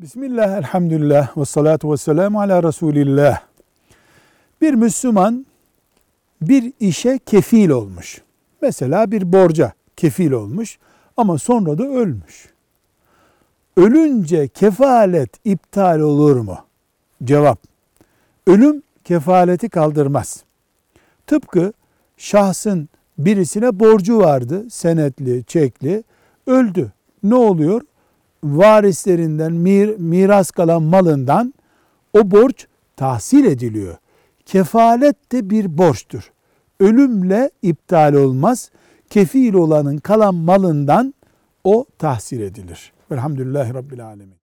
Bismillah, elhamdülillah, ve salatu ve selamu ala Resulillah. Bir Müslüman bir işe kefil olmuş. Mesela bir borca kefil olmuş ama sonra da ölmüş. Ölünce kefalet iptal olur mu? Cevap. Ölüm kefaleti kaldırmaz. Tıpkı şahsın birisine borcu vardı, senetli, çekli, öldü. Ne oluyor? Varislerinden, mir, miras kalan malından o borç tahsil ediliyor. Kefalet de bir borçtur. Ölümle iptal olmaz. Kefil olanın kalan malından o tahsil edilir. Velhamdülillahi Rabbil Alemin.